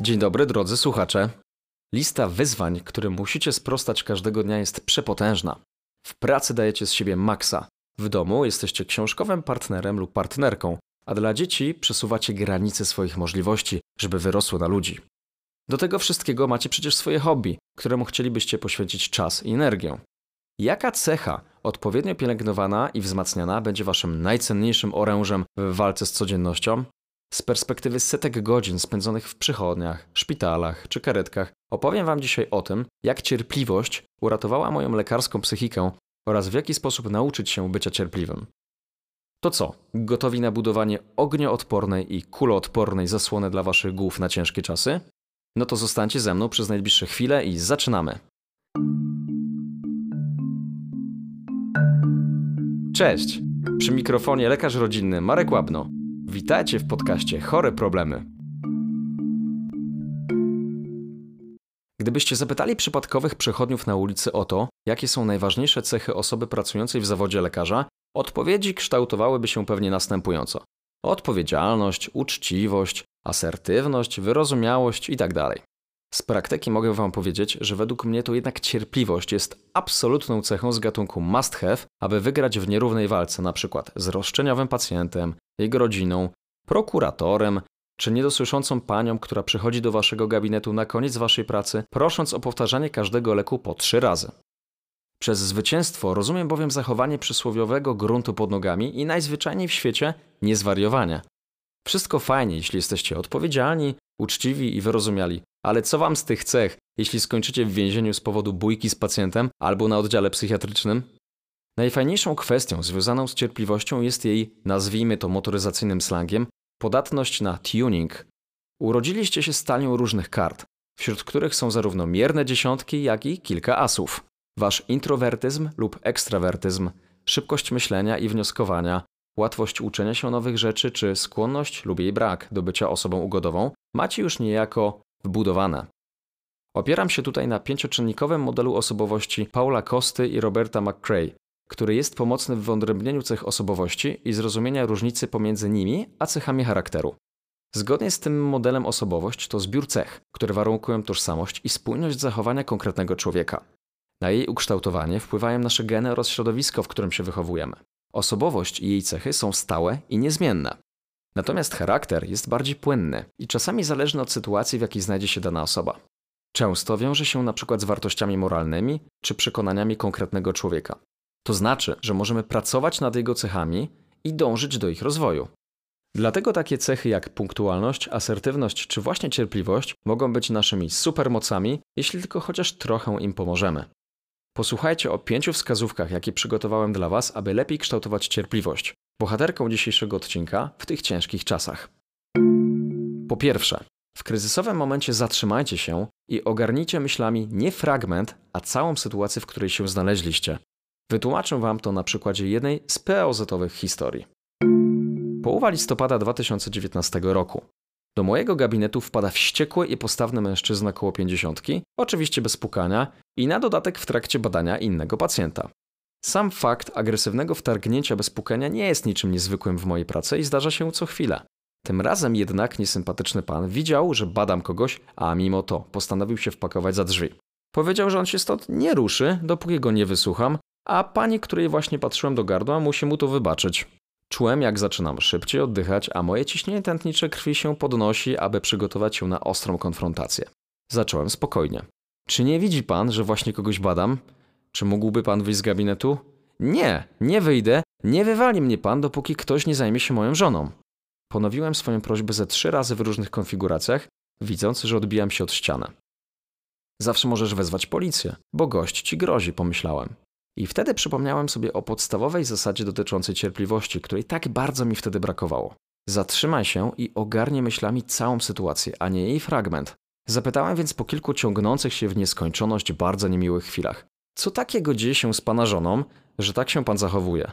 Dzień dobry, drodzy słuchacze. Lista wyzwań, którym musicie sprostać każdego dnia jest przepotężna. W pracy dajecie z siebie maksa. W domu jesteście książkowym partnerem lub partnerką, a dla dzieci przesuwacie granice swoich możliwości, żeby wyrosły na ludzi. Do tego wszystkiego macie przecież swoje hobby, któremu chcielibyście poświęcić czas i energię. Jaka cecha, odpowiednio pielęgnowana i wzmacniana, będzie waszym najcenniejszym orężem w walce z codziennością? Z perspektywy setek godzin spędzonych w przychodniach, szpitalach czy karetkach, opowiem Wam dzisiaj o tym, jak cierpliwość uratowała moją lekarską psychikę oraz w jaki sposób nauczyć się bycia cierpliwym. To co, gotowi na budowanie ognioodpornej i kuloodpornej zasłony dla Waszych głów na ciężkie czasy? No to zostańcie ze mną przez najbliższe chwile i zaczynamy. Cześć! Przy mikrofonie lekarz rodzinny Marek Łabno. Witajcie w podcaście Chore Problemy. Gdybyście zapytali przypadkowych przechodniów na ulicy o to, jakie są najważniejsze cechy osoby pracującej w zawodzie lekarza, odpowiedzi kształtowałyby się pewnie następująco: odpowiedzialność, uczciwość, asertywność, wyrozumiałość itd. Z praktyki mogę Wam powiedzieć, że według mnie to jednak cierpliwość jest absolutną cechą z gatunku must have, aby wygrać w nierównej walce, np. z roszczeniowym pacjentem, jego rodziną, prokuratorem, czy niedosłyszącą panią, która przychodzi do Waszego gabinetu na koniec Waszej pracy, prosząc o powtarzanie każdego leku po trzy razy. Przez zwycięstwo rozumiem bowiem zachowanie przysłowiowego gruntu pod nogami i najzwyczajniej w świecie niezwariowanie. Wszystko fajnie, jeśli jesteście odpowiedzialni, uczciwi i wyrozumiali, ale co wam z tych cech, jeśli skończycie w więzieniu z powodu bójki z pacjentem albo na oddziale psychiatrycznym? Najfajniejszą kwestią związaną z cierpliwością jest jej, nazwijmy to motoryzacyjnym slangiem, podatność na tuning. Urodziliście się z różnych kart, wśród których są zarówno mierne dziesiątki, jak i kilka asów. Wasz introwertyzm lub ekstrawertyzm, szybkość myślenia i wnioskowania, łatwość uczenia się nowych rzeczy czy skłonność lub jej brak do bycia osobą ugodową macie już niejako wbudowane. Opieram się tutaj na pięcioczynnikowym modelu osobowości Paula Kosty i Roberta McCrae, który jest pomocny w wyodrębnieniu cech osobowości i zrozumienia różnicy pomiędzy nimi a cechami charakteru. Zgodnie z tym modelem osobowość to zbiór cech, które warunkują tożsamość i spójność zachowania konkretnego człowieka. Na jej ukształtowanie wpływają nasze geny oraz środowisko, w którym się wychowujemy. Osobowość i jej cechy są stałe i niezmienne. Natomiast charakter jest bardziej płynny i czasami zależny od sytuacji, w jakiej znajdzie się dana osoba. Często wiąże się na przykład z wartościami moralnymi czy przekonaniami konkretnego człowieka. To znaczy, że możemy pracować nad jego cechami i dążyć do ich rozwoju. Dlatego takie cechy jak punktualność, asertywność czy właśnie cierpliwość mogą być naszymi supermocami, jeśli tylko chociaż trochę im pomożemy. Posłuchajcie o pięciu wskazówkach, jakie przygotowałem dla Was, aby lepiej kształtować cierpliwość, bohaterką dzisiejszego odcinka w tych ciężkich czasach. Po pierwsze, w kryzysowym momencie zatrzymajcie się i ogarnijcie myślami nie fragment, a całą sytuację, w której się znaleźliście. Wytłumaczę Wam to na przykładzie jednej z POZ-owych historii. Połowa listopada 2019 roku. Do mojego gabinetu wpada wściekły i postawny mężczyzna koło pięćdziesiątki, oczywiście bez pukania i na dodatek w trakcie badania innego pacjenta. Sam fakt agresywnego wtargnięcia bez pukania nie jest niczym niezwykłym w mojej pracy i zdarza się co chwilę. Tym razem jednak niesympatyczny pan widział, że badam kogoś, a mimo to postanowił się wpakować za drzwi. Powiedział, że on się stąd nie ruszy, dopóki go nie wysłucham, a pani, której właśnie patrzyłem do gardła, musi mu to wybaczyć. Czułem, jak zaczynam szybciej oddychać, a moje ciśnienie tętnicze krwi się podnosi, aby przygotować się na ostrą konfrontację. Zacząłem spokojnie. Czy nie widzi pan, że właśnie kogoś badam? Czy mógłby pan wyjść z gabinetu? Nie, nie wyjdę, nie wywali mnie pan, dopóki ktoś nie zajmie się moją żoną. Ponowiłem swoją prośbę ze trzy razy w różnych konfiguracjach, widząc, że odbijam się od ściany. Zawsze możesz wezwać policję, bo gość ci grozi, pomyślałem. I wtedy przypomniałem sobie o podstawowej zasadzie dotyczącej cierpliwości, której tak bardzo mi wtedy brakowało. Zatrzymaj się i ogarnie myślami całą sytuację, a nie jej fragment. Zapytałem więc po kilku ciągnących się w nieskończoność bardzo niemiłych chwilach. Co takiego dzieje się z pana żoną, że tak się pan zachowuje?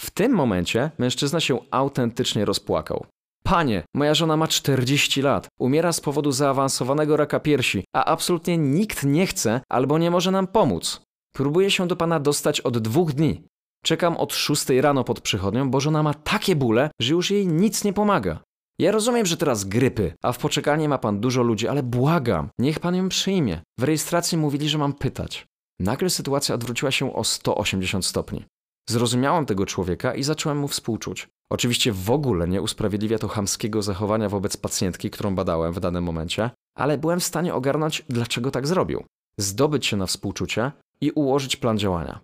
W tym momencie mężczyzna się autentycznie rozpłakał. Panie, moja żona ma 40 lat, umiera z powodu zaawansowanego raka piersi, a absolutnie nikt nie chce albo nie może nam pomóc. Próbuję się do pana dostać od dwóch dni. Czekam od szóstej rano pod przychodnią, bo żona ma takie bóle, że już jej nic nie pomaga. Ja rozumiem, że teraz grypy, a w poczekalni ma pan dużo ludzi, ale błagam, niech pan ją przyjmie. W rejestracji mówili, że mam pytać. Nagle sytuacja odwróciła się o 180 stopni. Zrozumiałem tego człowieka i zacząłem mu współczuć. Oczywiście w ogóle nie usprawiedliwia to chamskiego zachowania wobec pacjentki, którą badałem w danym momencie, ale byłem w stanie ogarnąć, dlaczego tak zrobił. Zdobyć się na współczucie i ułożyć plan działania.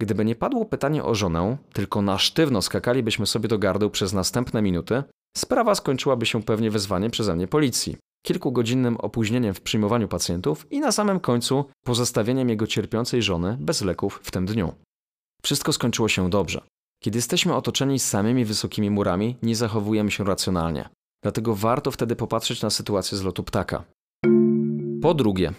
Gdyby nie padło pytanie o żonę, tylko na sztywno skakalibyśmy sobie do gardeł przez następne minuty, sprawa skończyłaby się pewnie wezwaniem przeze mnie policji, kilkugodzinnym opóźnieniem w przyjmowaniu pacjentów i na samym końcu pozostawieniem jego cierpiącej żony bez leków w tym dniu. Wszystko skończyło się dobrze. Kiedy jesteśmy otoczeni samymi wysokimi murami, nie zachowujemy się racjonalnie. Dlatego warto wtedy popatrzeć na sytuację z lotu ptaka. Po drugie,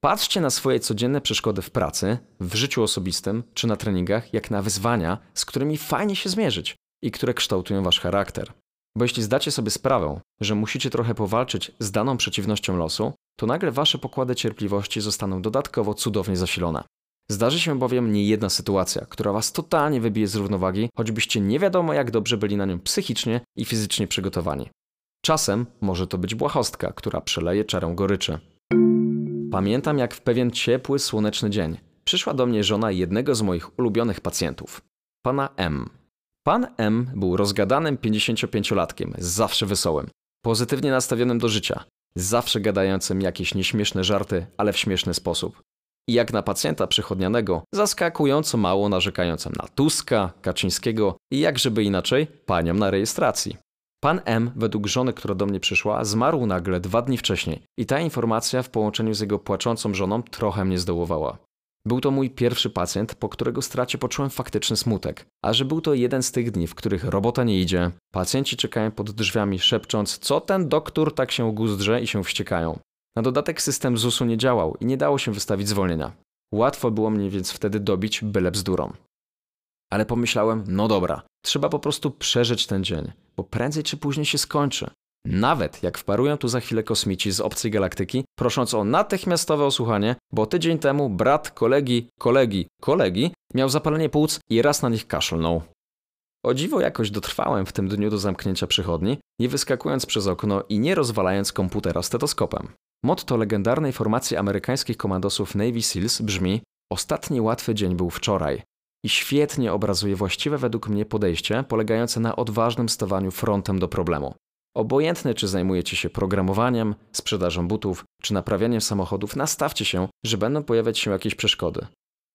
patrzcie na swoje codzienne przeszkody w pracy, w życiu osobistym czy na treningach, jak na wyzwania, z którymi fajnie się zmierzyć i które kształtują wasz charakter. Bo jeśli zdacie sobie sprawę, że musicie trochę powalczyć z daną przeciwnością losu, to nagle wasze pokłady cierpliwości zostaną dodatkowo cudownie zasilone. Zdarzy się bowiem niejedna sytuacja, która was totalnie wybije z równowagi, choćbyście nie wiadomo jak dobrze byli na nią psychicznie i fizycznie przygotowani. Czasem może to być błahostka, która przeleje czarą goryczy. Pamiętam jak w pewien ciepły, słoneczny dzień przyszła do mnie żona jednego z moich ulubionych pacjentów, pana M. Pan M był rozgadanym 55-latkiem, zawsze wesołym, pozytywnie nastawionym do życia, zawsze gadającym jakieś nieśmieszne żarty, ale w śmieszny sposób. I jak na pacjenta przychodnianego, zaskakująco mało narzekającym na Tuska, Kaczyńskiego i jak żeby inaczej, panią na rejestracji. Pan M, według żony, która do mnie przyszła, zmarł nagle dwa dni wcześniej i ta informacja w połączeniu z jego płaczącą żoną trochę mnie zdołowała. Był to mój pierwszy pacjent, po którego stracie poczułem faktyczny smutek. A że był to jeden z tych dni, w których robota nie idzie, pacjenci czekają pod drzwiami szepcząc, co ten doktor tak się guzdrze i się wściekają. Na dodatek system ZUS-u nie działał i nie dało się wystawić zwolnienia. Łatwo było mnie więc wtedy dobić byle bzdurą. Ale pomyślałem, no dobra, trzeba po prostu przeżyć ten dzień, bo prędzej czy później się skończy. Nawet jak wparują tu za chwilę kosmici z obcej galaktyki, prosząc o natychmiastowe osłuchanie, bo tydzień temu brat kolegi, kolegi, kolegi miał zapalenie płuc i raz na nich kaszlnął. O dziwo jakoś dotrwałem w tym dniu do zamknięcia przychodni, nie wyskakując przez okno i nie rozwalając komputera stetoskopem. Motto legendarnej formacji amerykańskich komandosów Navy SEALs brzmi Ostatni łatwy dzień był wczoraj i świetnie obrazuje właściwe według mnie podejście polegające na odważnym stawaniu frontem do problemu. Obojętne, czy zajmujecie się programowaniem, sprzedażą butów, czy naprawianiem samochodów, nastawcie się, że będą pojawiać się jakieś przeszkody.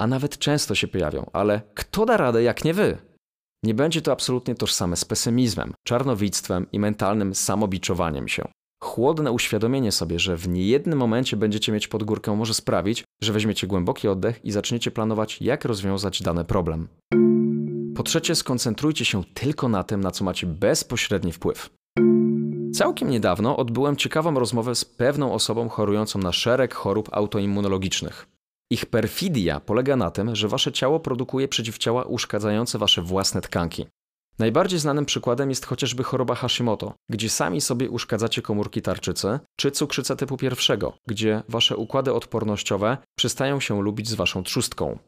A nawet często się pojawią, ale kto da radę jak nie wy? Nie będzie to absolutnie tożsame z pesymizmem, czarnowictwem i mentalnym samobiczowaniem się. Chłodne uświadomienie sobie, że w niejednym momencie będziecie mieć pod górkę, może sprawić, że weźmiecie głęboki oddech i zaczniecie planować, jak rozwiązać dany problem. Po trzecie, skoncentrujcie się tylko na tym, na co macie bezpośredni wpływ. Całkiem niedawno odbyłem ciekawą rozmowę z pewną osobą chorującą na szereg chorób autoimmunologicznych. Ich perfidia polega na tym, że wasze ciało produkuje przeciwciała uszkadzające wasze własne tkanki. Najbardziej znanym przykładem jest chociażby choroba Hashimoto, gdzie sami sobie uszkadzacie komórki tarczycy, czy cukrzyca typu pierwszego, gdzie wasze układy odpornościowe przestają się lubić z waszą trzustką.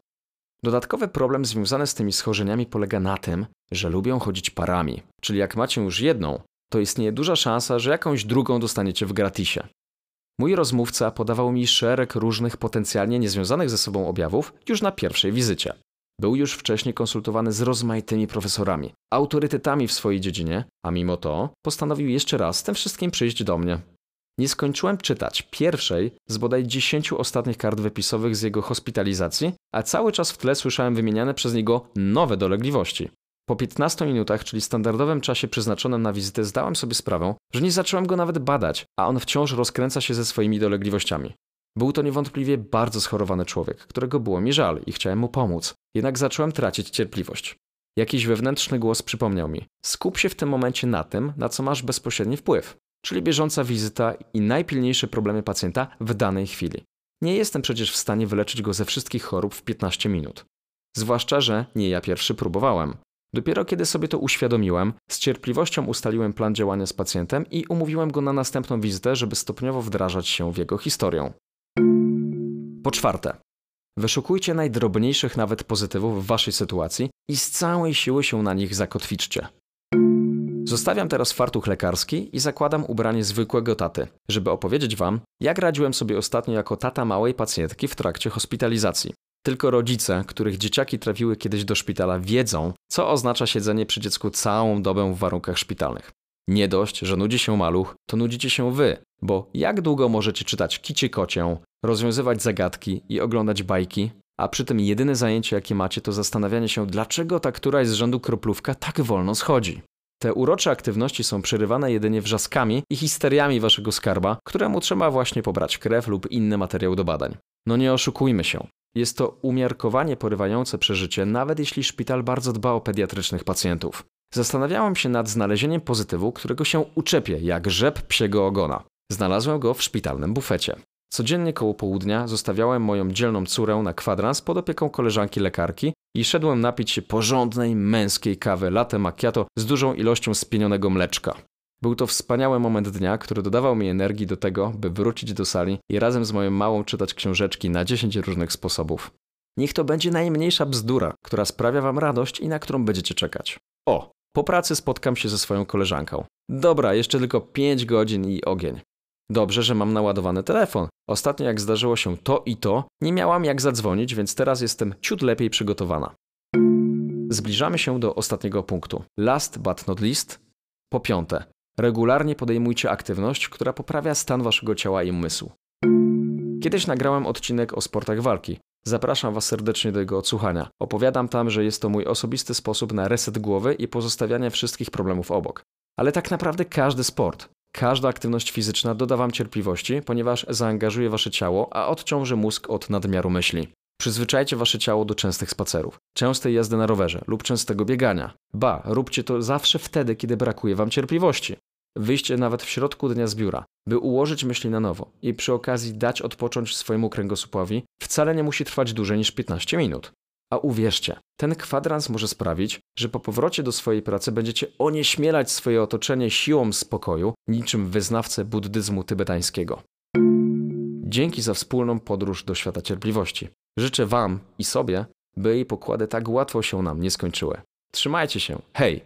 Dodatkowy problem związany z tymi schorzeniami polega na tym, że lubią chodzić parami, czyli jak macie już jedną, to istnieje duża szansa, że jakąś drugą dostaniecie w gratisie. Mój rozmówca podawał mi szereg różnych potencjalnie niezwiązanych ze sobą objawów już na pierwszej wizycie. Był już wcześniej konsultowany z rozmaitymi profesorami, autorytetami w swojej dziedzinie, a mimo to postanowił jeszcze raz tym wszystkim przyjść do mnie. Nie skończyłem czytać pierwszej z bodaj dziesięciu ostatnich kart wypisowych z jego hospitalizacji, a cały czas w tle słyszałem wymieniane przez niego nowe dolegliwości. Po 15 minutach, czyli standardowym czasie przeznaczonym na wizytę, zdałem sobie sprawę, że nie zacząłem go nawet badać, a on wciąż rozkręca się ze swoimi dolegliwościami. Był to niewątpliwie bardzo schorowany człowiek, którego było mi żal i chciałem mu pomóc, jednak zacząłem tracić cierpliwość. Jakiś wewnętrzny głos przypomniał mi: skup się w tym momencie na tym, na co masz bezpośredni wpływ, czyli bieżąca wizyta i najpilniejsze problemy pacjenta w danej chwili. Nie jestem przecież w stanie wyleczyć go ze wszystkich chorób w 15 minut. Zwłaszcza, że nie ja pierwszy próbowałem. Dopiero kiedy sobie to uświadomiłem, z cierpliwością ustaliłem plan działania z pacjentem i umówiłem go na następną wizytę, żeby stopniowo wdrażać się w jego historię. Po czwarte, wyszukujcie najdrobniejszych nawet pozytywów w waszej sytuacji i z całej siły się na nich zakotwiczcie. Zostawiam teraz fartuch lekarski i zakładam ubranie zwykłego taty, żeby opowiedzieć Wam, jak radziłem sobie ostatnio jako tata małej pacjentki w trakcie hospitalizacji. Tylko rodzice, których dzieciaki trafiły kiedyś do szpitala, wiedzą, co oznacza siedzenie przy dziecku całą dobę w warunkach szpitalnych. Nie dość, że nudzi się maluch, to nudzicie się wy, bo jak długo możecie czytać kici kocię, rozwiązywać zagadki i oglądać bajki, a przy tym jedyne zajęcie, jakie macie, to zastanawianie się, dlaczego ta któraś z rzędu kroplówka tak wolno schodzi. Te urocze aktywności są przerywane jedynie wrzaskami i histeriami waszego skarba, któremu trzeba właśnie pobrać krew lub inny materiał do badań. No nie oszukujmy się. Jest to umiarkowanie porywające przeżycie, nawet jeśli szpital bardzo dba o pediatrycznych pacjentów. Zastanawiałem się nad znalezieniem pozytywu, którego się uczepię, jak rzep psiego ogona. Znalazłem go w szpitalnym bufecie. Codziennie koło południa zostawiałem moją dzielną córę na kwadrans pod opieką koleżanki lekarki i szedłem napić się porządnej, męskiej kawy latte macchiato z dużą ilością spienionego mleczka. Był to wspaniały moment dnia, który dodawał mi energii do tego, by wrócić do sali i razem z moją małą czytać książeczki na 10 różnych sposobów. Niech to będzie najmniejsza bzdura, która sprawia wam radość i na którą będziecie czekać. O, po pracy spotkam się ze swoją koleżanką. Dobra, jeszcze tylko 5 godzin i ogień. Dobrze, że mam naładowany telefon. Ostatnio jak zdarzyło się to i to, nie miałam jak zadzwonić, więc teraz jestem ciut lepiej przygotowana. Zbliżamy się do ostatniego punktu. Last but not least. Po piąte, regularnie podejmujcie aktywność, która poprawia stan waszego ciała i umysłu. Kiedyś nagrałem odcinek o sportach walki. Zapraszam Was serdecznie do jego odsłuchania. Opowiadam tam, że jest to mój osobisty sposób na reset głowy i pozostawianie wszystkich problemów obok. Ale tak naprawdę każdy sport, każda aktywność fizyczna doda Wam cierpliwości, ponieważ zaangażuje Wasze ciało, a odciąży mózg od nadmiaru myśli. Przyzwyczajcie Wasze ciało do częstych spacerów, częstej jazdy na rowerze lub częstego biegania. Ba, róbcie to zawsze wtedy, kiedy brakuje Wam cierpliwości. Wyjście nawet w środku dnia z biura, by ułożyć myśli na nowo i przy okazji dać odpocząć swojemu kręgosłupowi, wcale nie musi trwać dłużej niż 15 minut. A uwierzcie, ten kwadrans może sprawić, że po powrocie do swojej pracy będziecie onieśmielać swoje otoczenie siłą spokoju, niczym wyznawcę buddyzmu tybetańskiego. Dzięki za wspólną podróż do świata cierpliwości. Życzę Wam i sobie, by jej pokłady tak łatwo się nam nie skończyły. Trzymajcie się. Hej!